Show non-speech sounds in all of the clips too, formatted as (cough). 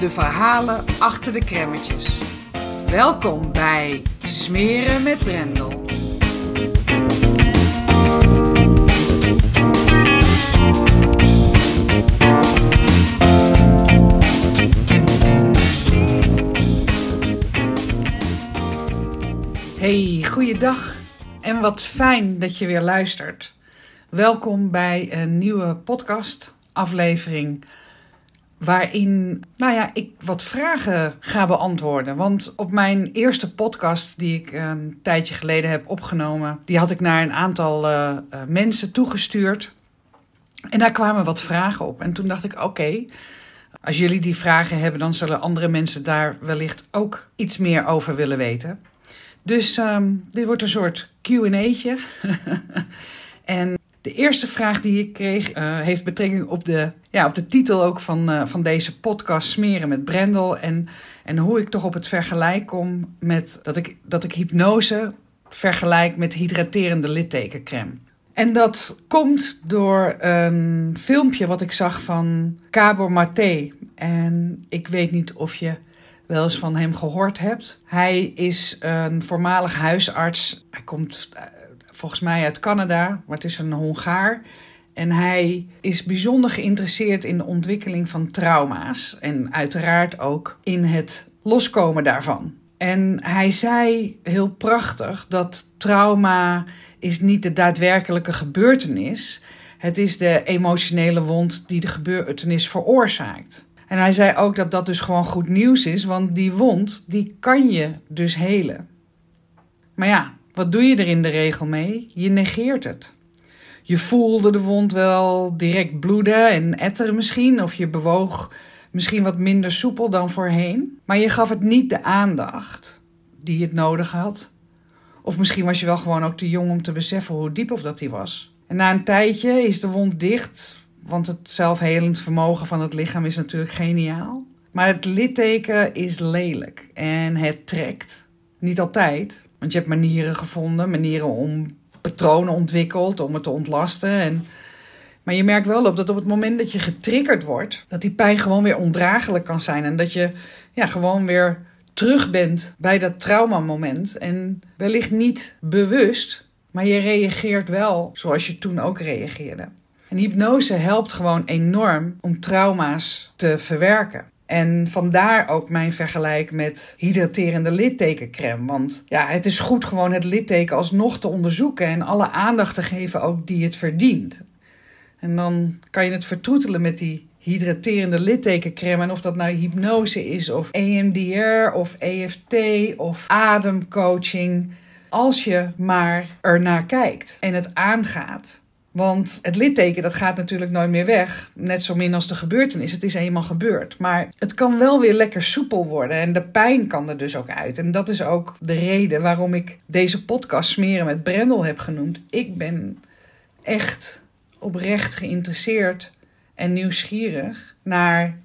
de verhalen achter de kremmetjes. Welkom bij Smeren met Brendel. Hey, goeiedag en wat fijn dat je weer luistert. Welkom bij een nieuwe podcast aflevering waarin nou ja, ik wat vragen ga beantwoorden. Want op mijn eerste podcast die ik een tijdje geleden heb opgenomen, die had ik naar een aantal uh, uh, mensen toegestuurd. En daar kwamen wat vragen op. En toen dacht ik, oké, als jullie die vragen hebben, dan zullen andere mensen daar wellicht ook iets meer over willen weten. Dus um, dit wordt een soort Q&A'tje. en (laughs) de eerste vraag die ik kreeg uh, heeft betrekking op de, ja, op de titel ook van, uh, van deze podcast Smeren met Brendel. En, en hoe ik toch op het vergelijk kom met dat ik, dat ik hypnose vergelijk met hydraterende littekencrème. En dat komt door een filmpje wat ik zag van Cabo Maté. En ik weet niet of je wel eens van hem gehoord hebt. Hij is een voormalig huisarts. Hij komt volgens mij uit Canada, maar het is een Hongaar. En hij is bijzonder geïnteresseerd in de ontwikkeling van trauma's. En uiteraard ook in het loskomen daarvan. En hij zei heel prachtig dat trauma is niet de daadwerkelijke gebeurtenis. Het is de emotionele wond die de gebeurtenis veroorzaakt. En hij zei ook dat dat dus gewoon goed nieuws is, want die wond die kan je dus helen. Maar ja, wat doe je er in de regel mee? Je negeert het. Je voelde de wond wel direct bloeden en etteren misschien, of je bewoog misschien wat minder soepel dan voorheen, maar je gaf het niet de aandacht die het nodig had. Of misschien was je wel gewoon ook te jong om te beseffen hoe diep of dat die was. En na een tijdje is de wond dicht, want het zelfhelend vermogen van het lichaam is natuurlijk geniaal. Maar het litteken is lelijk en het trekt. Niet altijd, want je hebt manieren gevonden, manieren om patronen ontwikkeld, om het te ontlasten. En, maar je merkt wel op dat op het moment dat je getriggerd wordt, dat die pijn gewoon weer ondraaglijk kan zijn. En dat je ja, gewoon weer terug bent bij dat traumamoment. En wellicht niet bewust, maar je reageert wel zoals je toen ook reageerde. En hypnose helpt gewoon enorm om trauma's te verwerken. En vandaar ook mijn vergelijk met hydraterende littekencrème. Want ja, het is goed gewoon het litteken alsnog te onderzoeken en alle aandacht te geven ook die het verdient. En dan kan je het vertroetelen met die hydraterende littekencrème. En of dat nou hypnose is, of EMDR, of EFT, of ademcoaching. Als je maar ernaar kijkt en het aangaat. Want het litteken dat gaat natuurlijk nooit meer weg. Net zo min als de gebeurtenis. Het is eenmaal gebeurd. Maar het kan wel weer lekker soepel worden. En de pijn kan er dus ook uit. En dat is ook de reden waarom ik deze podcast Smeren met Brendel heb genoemd. Ik ben echt oprecht geïnteresseerd en nieuwsgierig naar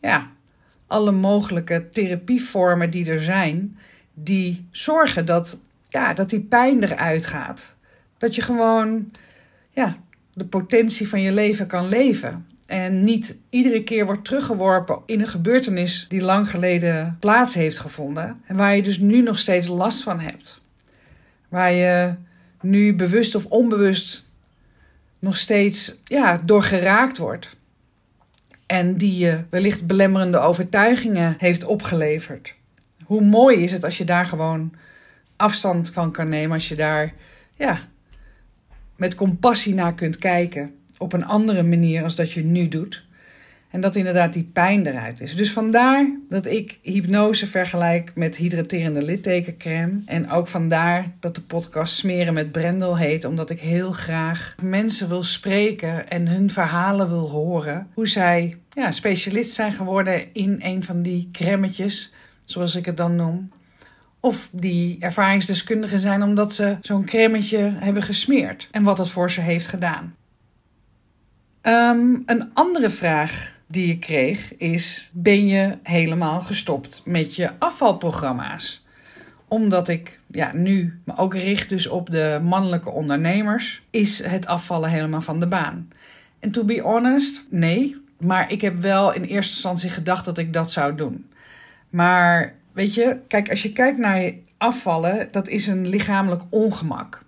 ja, alle mogelijke therapievormen die er zijn. Die zorgen dat, ja, dat die pijn eruit gaat. Dat je gewoon ja, de potentie van je leven kan leven. En niet iedere keer wordt teruggeworpen in een gebeurtenis die lang geleden plaats heeft gevonden. En waar je dus nu nog steeds last van hebt. Waar je nu bewust of onbewust nog steeds ja, door geraakt wordt. En die je wellicht belemmerende overtuigingen heeft opgeleverd. Hoe mooi is het als je daar gewoon afstand van kan nemen, als je daar ja, met compassie naar kunt kijken. Op een andere manier als dat je nu doet. En dat inderdaad die pijn eruit is. Dus vandaar dat ik hypnose vergelijk met hydraterende littekencrème. En ook vandaar dat de podcast Smeren met Brendel heet. Omdat ik heel graag mensen wil spreken en hun verhalen wil horen. Hoe zij ja, specialist zijn geworden in een van die crèmetjes, zoals ik het dan noem. Of die ervaringsdeskundigen zijn omdat ze zo'n crèmetje hebben gesmeerd. En wat het voor ze heeft gedaan. Ehm, een andere vraag die ik kreeg is: ben je helemaal gestopt met je afvalprogramma's? Omdat ik ja, nu me ook richt dus op de mannelijke ondernemers, is het afvallen helemaal van de baan. En to be honest, nee. Maar ik heb wel in eerste instantie gedacht dat ik dat zou doen. Maar weet je, kijk, als je kijkt naar afvallen, dat is een lichamelijk ongemak.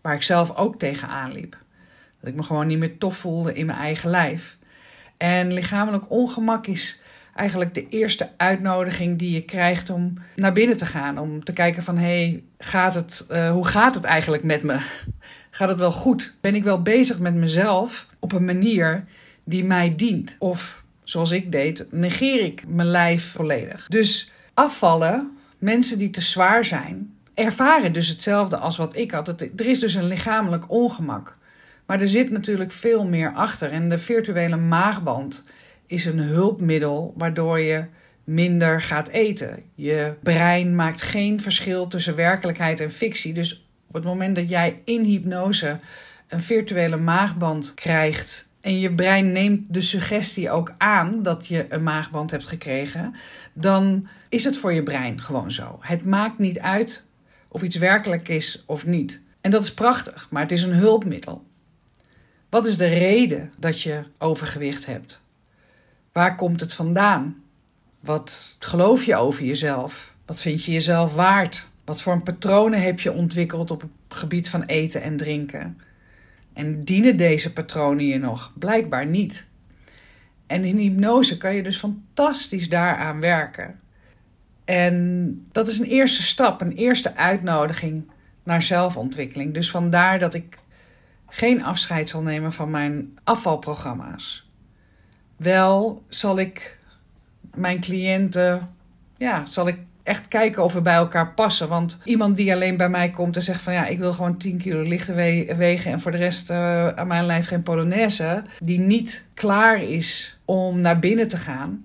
Waar ik zelf ook tegenaan liep. Dat ik me gewoon niet meer tof voelde in mijn eigen lijf. En lichamelijk ongemak is eigenlijk de eerste uitnodiging die je krijgt om naar binnen te gaan. Om te kijken van, hé, hey, gaat het, uh, hoe gaat het eigenlijk met me? (laughs) Gaat het wel goed? Ben ik wel bezig met mezelf op een manier die mij dient? Of, zoals ik deed, negeer ik mijn lijf volledig? Dus afvallen, mensen die te zwaar zijn, ervaren dus hetzelfde als wat ik had. Er is dus een lichamelijk ongemak. Maar er zit natuurlijk veel meer achter. En de virtuele maagband is een hulpmiddel waardoor je minder gaat eten. Je brein maakt geen verschil tussen werkelijkheid en fictie. Dus op het moment dat jij in hypnose een virtuele maagband krijgt en je brein neemt de suggestie ook aan dat je een maagband hebt gekregen, dan is het voor je brein gewoon zo. Het maakt niet uit of iets werkelijk is of niet. En dat is prachtig, maar het is een hulpmiddel. Wat is de reden dat je overgewicht hebt? Waar komt het vandaan? Wat geloof je over jezelf? Wat vind je jezelf waard? Wat voor patronen heb je ontwikkeld op het gebied van eten en drinken? En dienen deze patronen je nog? Blijkbaar niet. En in hypnose kan je dus fantastisch daaraan werken. En dat is een eerste stap, een eerste uitnodiging naar zelfontwikkeling. Dus vandaar dat ik geen afscheid zal nemen van mijn afvalprogramma's. Wel zal ik mijn cliënten, ja, zal ik echt kijken of we bij elkaar passen. Want iemand die alleen bij mij komt en zegt van ja, ik wil gewoon 10 kilo lichter wegen en voor de rest uh, aan mijn lijf geen polonaise, die niet klaar is om naar binnen te gaan,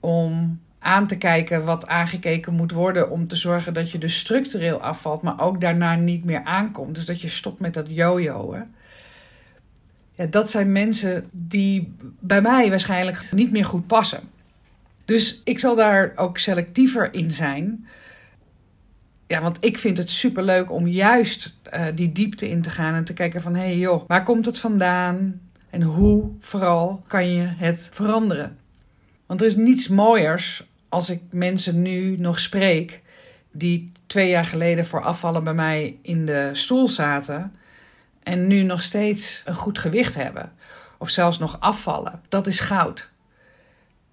om aan te kijken wat aangekeken moet worden om te zorgen dat je dus structureel afvalt, maar ook daarna niet meer aankomt. Dus dat je stopt met dat jojoen. Ja, dat zijn mensen die bij mij waarschijnlijk niet meer goed passen. Dus ik zal daar ook selectiever in zijn. Ja, want ik vind het superleuk om juist uh, die diepte in te gaan en te kijken van hé hey joh, waar komt het vandaan? En hoe vooral kan je het veranderen? Want er is niets mooiers als ik mensen nu nog spreek die twee jaar geleden voor afvallen bij mij in de stoel zaten en nu nog steeds een goed gewicht hebben. Of zelfs nog afvallen. Dat is goud.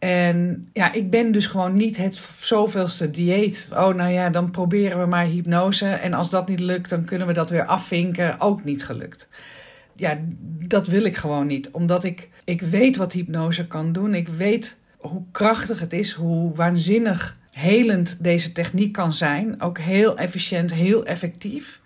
En ja, ik ben dus gewoon niet het zoveelste dieet. Oh, nou ja, dan proberen we maar hypnose. En als dat niet lukt, dan kunnen we dat weer afvinken. Ook niet gelukt. Ja, dat wil ik gewoon niet. Omdat ik, ik weet wat hypnose kan doen. Ik weet hoe krachtig het is, hoe waanzinnig helend deze techniek kan zijn. Ook heel efficiënt, heel effectief.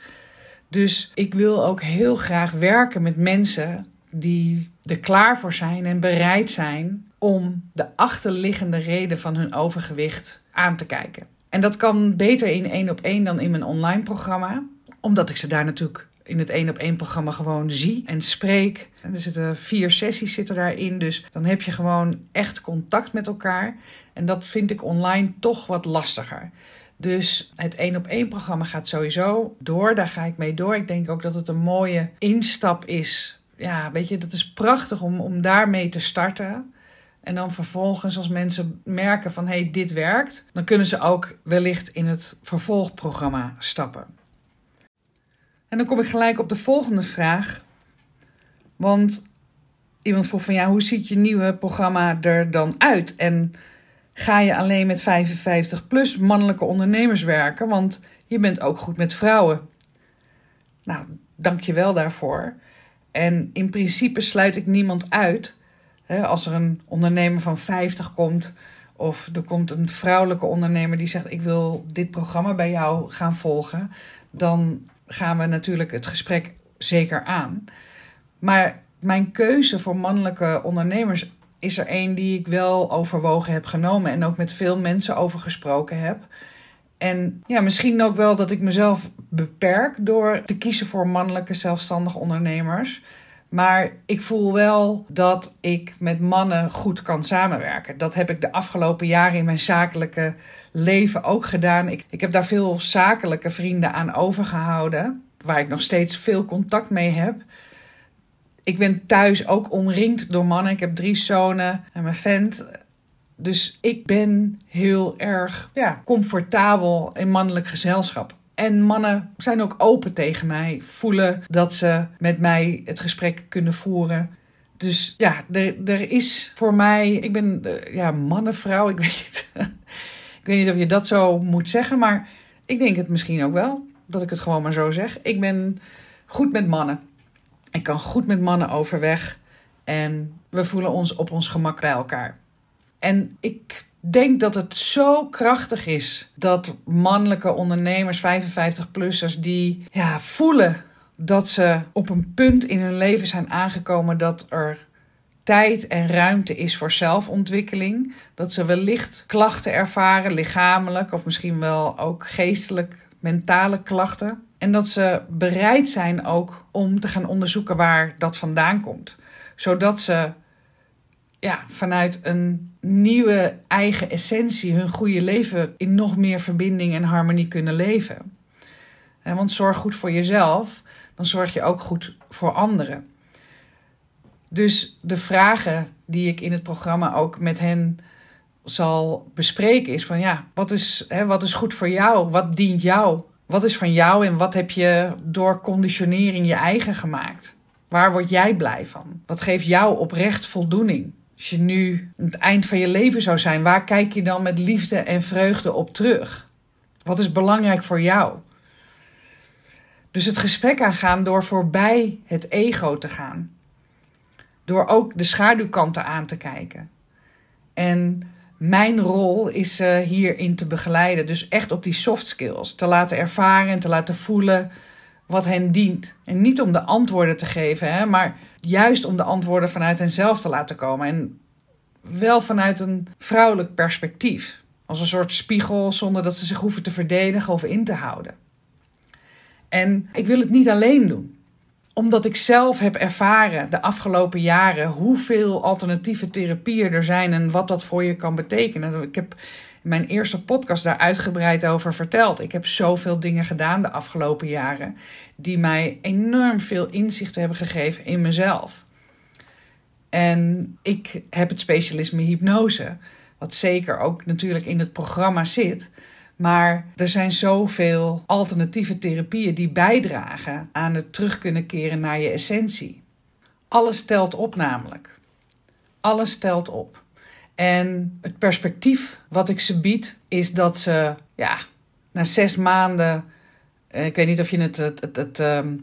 Dus ik wil ook heel graag werken met mensen die er klaar voor zijn en bereid zijn om de achterliggende reden van hun overgewicht aan te kijken. En dat kan beter in één op één dan in mijn online programma, omdat ik ze daar natuurlijk in het één op één programma gewoon zie en spreek. Er zitten vier sessies zitten daarin, dus dan heb je gewoon echt contact met elkaar. En dat vind ik online toch wat lastiger. Dus het één op één programma gaat sowieso door. Daar ga ik mee door. Ik denk ook dat het een mooie instap is. Ja, weet je, dat is prachtig om, om daarmee te starten. En dan vervolgens, als mensen merken van hé, hey, dit werkt, dan kunnen ze ook wellicht in het vervolgprogramma stappen. En dan kom ik gelijk op de volgende vraag. Want iemand vroeg van ja, hoe ziet je nieuwe programma er dan uit? En ga je alleen met 55 plus mannelijke ondernemers werken, want je bent ook goed met vrouwen. Nou, dank je wel daarvoor. En in principe sluit ik niemand uit. Als er een ondernemer van 50 komt, of er komt een vrouwelijke ondernemer die zegt: Ik wil dit programma bij jou gaan volgen, dan gaan we natuurlijk het gesprek zeker aan. Maar mijn keuze voor mannelijke ondernemers is er een die ik wel overwogen heb genomen en ook met veel mensen over gesproken heb. En ja, misschien ook wel dat ik mezelf beperk door te kiezen voor mannelijke zelfstandige ondernemers. Maar ik voel wel dat ik met mannen goed kan samenwerken. Dat heb ik de afgelopen jaren in mijn zakelijke leven ook gedaan. Ik, ik heb daar veel zakelijke vrienden aan overgehouden, waar ik nog steeds veel contact mee heb. Ik ben thuis ook omringd door mannen. Ik heb drie zonen en mijn vent. Dus ik ben heel erg ja, comfortabel in mannelijk gezelschap. En mannen zijn ook open tegen mij, voelen dat ze met mij het gesprek kunnen voeren. Dus ja, er, er is voor mij, ik ben ja, mannenvrouw, ik (laughs) weet niet. ik weet niet of je dat zo moet zeggen, maar ik denk het misschien ook wel, dat ik het gewoon maar zo zeg. Ik ben goed met mannen. Ik kan goed met mannen overweg en we voelen ons op ons gemak bij elkaar. En ik denk dat het zo krachtig is dat mannelijke ondernemers, 55-plussers, die ja, voelen dat ze op een punt in hun leven zijn aangekomen dat er tijd en ruimte is voor zelfontwikkeling. Dat ze wellicht klachten ervaren, lichamelijk of misschien wel ook geestelijk, mentale klachten. En dat ze bereid zijn ook om te gaan onderzoeken waar dat vandaan komt. Zodat ze ja, vanuit een nieuwe eigen essentie hun goede leven in nog meer verbinding en harmonie kunnen leven. Want zorg goed voor jezelf, dan zorg je ook goed voor anderen. Dus de vragen die ik in het programma ook met hen zal bespreken is van ja, wat is, hè, wat is goed voor jou? Wat dient jou? Wat is van jou en wat heb je door conditionering je eigen gemaakt? Waar word jij blij van? Wat geeft jou oprecht voldoening? Als je nu het eind van je leven zou zijn, waar kijk je dan met liefde en vreugde op terug? Wat is belangrijk voor jou? Dus het gesprek aangaan door voorbij het ego te gaan. Door ook de schaduwkanten aan te kijken. En mijn rol is uh, hierin te begeleiden. Dus echt op die soft skills. Te laten ervaren en te laten voelen wat hen dient. En niet om de antwoorden te geven, hè, maar juist om de antwoorden vanuit henzelf te laten komen. En wel vanuit een vrouwelijk perspectief. Als een soort spiegel zonder dat ze zich hoeven te verdedigen of in te houden. En ik wil het niet alleen doen omdat ik zelf heb ervaren de afgelopen jaren hoeveel alternatieve therapieën er zijn en wat dat voor je kan betekenen. Ik heb mijn eerste podcast daar uitgebreid over verteld. Ik heb zoveel dingen gedaan de afgelopen jaren die mij enorm veel inzichten hebben gegeven in mezelf. En ik heb het specialisme hypnose, wat zeker ook natuurlijk in het programma zit. Maar er zijn zoveel alternatieve therapieën die bijdragen aan het terug kunnen keren naar je essentie. Alles telt op namelijk. Alles telt op. En het perspectief wat ik ze bied is dat ze ja, na zes maanden, eh, ik weet niet of je het, het, het, het, ehm,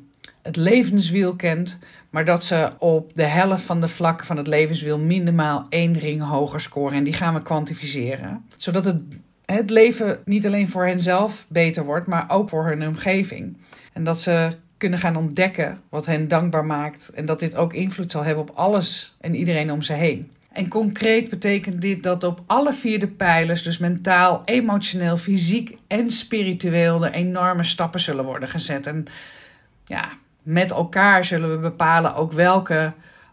het levenswiel kent, maar dat ze op de helft van de vlakken van het levenswiel minimaal één ring hoger scoren. En die gaan we kwantificeren. Zodat het het leven niet alleen voor henzelf beter wordt, maar ook voor hun omgeving. En dat ze kunnen gaan ontdekken wat hen dankbaar maakt. En dat dit ook invloed zal hebben op alles en iedereen om ze heen. En concreet betekent dit dat op alle vier de pijlers, dus mentaal, emotioneel, fysiek en spiritueel, er enorme stappen zullen worden gezet. En ja, met elkaar zullen we bepalen ook welke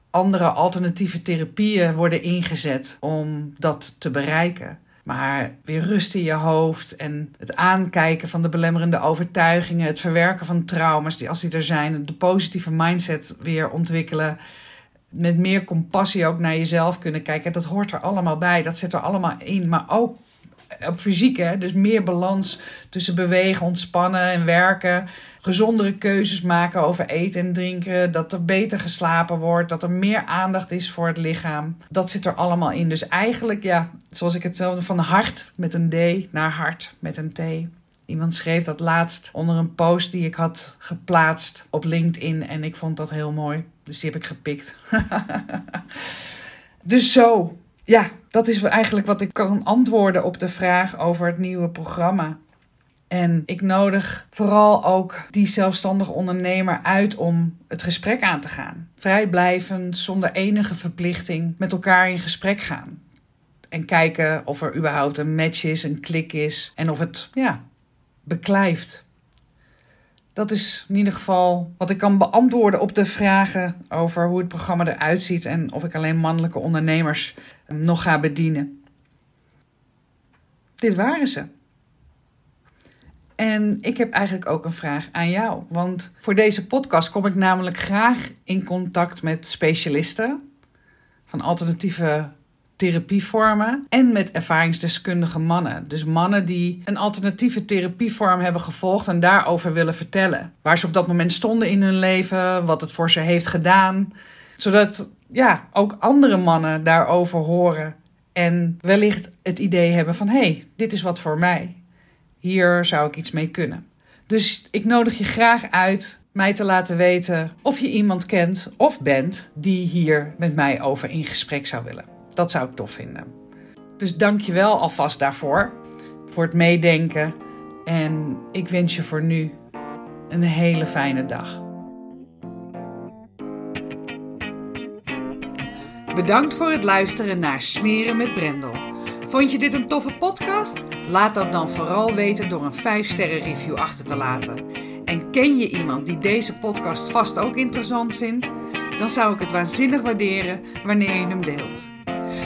andere alternatieve therapieën worden ingezet om dat te bereiken. Maar weer rust in je hoofd en het aankijken van de belemmerende overtuigingen, het verwerken van trauma's die als die er zijn, de positieve mindset weer ontwikkelen, met meer compassie ook naar jezelf kunnen kijken. Dat hoort er allemaal bij, dat zit er allemaal in. Maar ook op fysiek, hè? dus meer balans tussen bewegen, ontspannen en werken. Gezondere keuzes maken over eten en drinken. Dat er beter geslapen wordt. Dat er meer aandacht is voor het lichaam. Dat zit er allemaal in. Dus eigenlijk, ja, zoals ik het zelf van hart met een D naar hart met een T. Iemand schreef dat laatst onder een post die ik had geplaatst op LinkedIn. En ik vond dat heel mooi. Dus die heb ik gepikt. (laughs) dus zo, ja, dat is eigenlijk wat ik kan antwoorden op de vraag over het nieuwe programma. En ik nodig vooral ook die zelfstandig ondernemer uit om het gesprek aan te gaan. Vrijblijvend, zonder enige verplichting, met elkaar in gesprek gaan. En kijken of er überhaupt een match is, een klik is en of het ja, beklijft. Dat is in ieder geval wat ik kan beantwoorden op de vragen over hoe het programma eruit ziet en of ik alleen mannelijke ondernemers nog ga bedienen. Dit waren ze. En ik heb eigenlijk ook een vraag aan jou. Want voor deze podcast kom ik namelijk graag in contact met specialisten van alternatieve therapievormen en met ervaringsdeskundige mannen. Dus mannen die een alternatieve therapievorm hebben gevolgd en daarover willen vertellen. Waar ze op dat moment stonden in hun leven, wat het voor ze heeft gedaan. Zodat ja, ook andere mannen daarover horen en wellicht het idee hebben van hé, hey, dit is wat voor mij. Hier zou ik iets mee kunnen. Dus ik nodig je graag uit mij te laten weten of je iemand kent of bent die hier met mij over in gesprek zou willen. Dat zou ik tof vinden. Dus dank je wel alvast daarvoor, voor het meedenken. En ik wens je voor nu een hele fijne dag. Bedankt voor het luisteren naar Smeren met Brendel. Vond je dit een toffe podcast? Laat dat dan vooral weten door een 5-sterren review achter te laten. En ken je iemand die deze podcast vast ook interessant vindt? Dan zou ik het waanzinnig waarderen wanneer je hem deelt.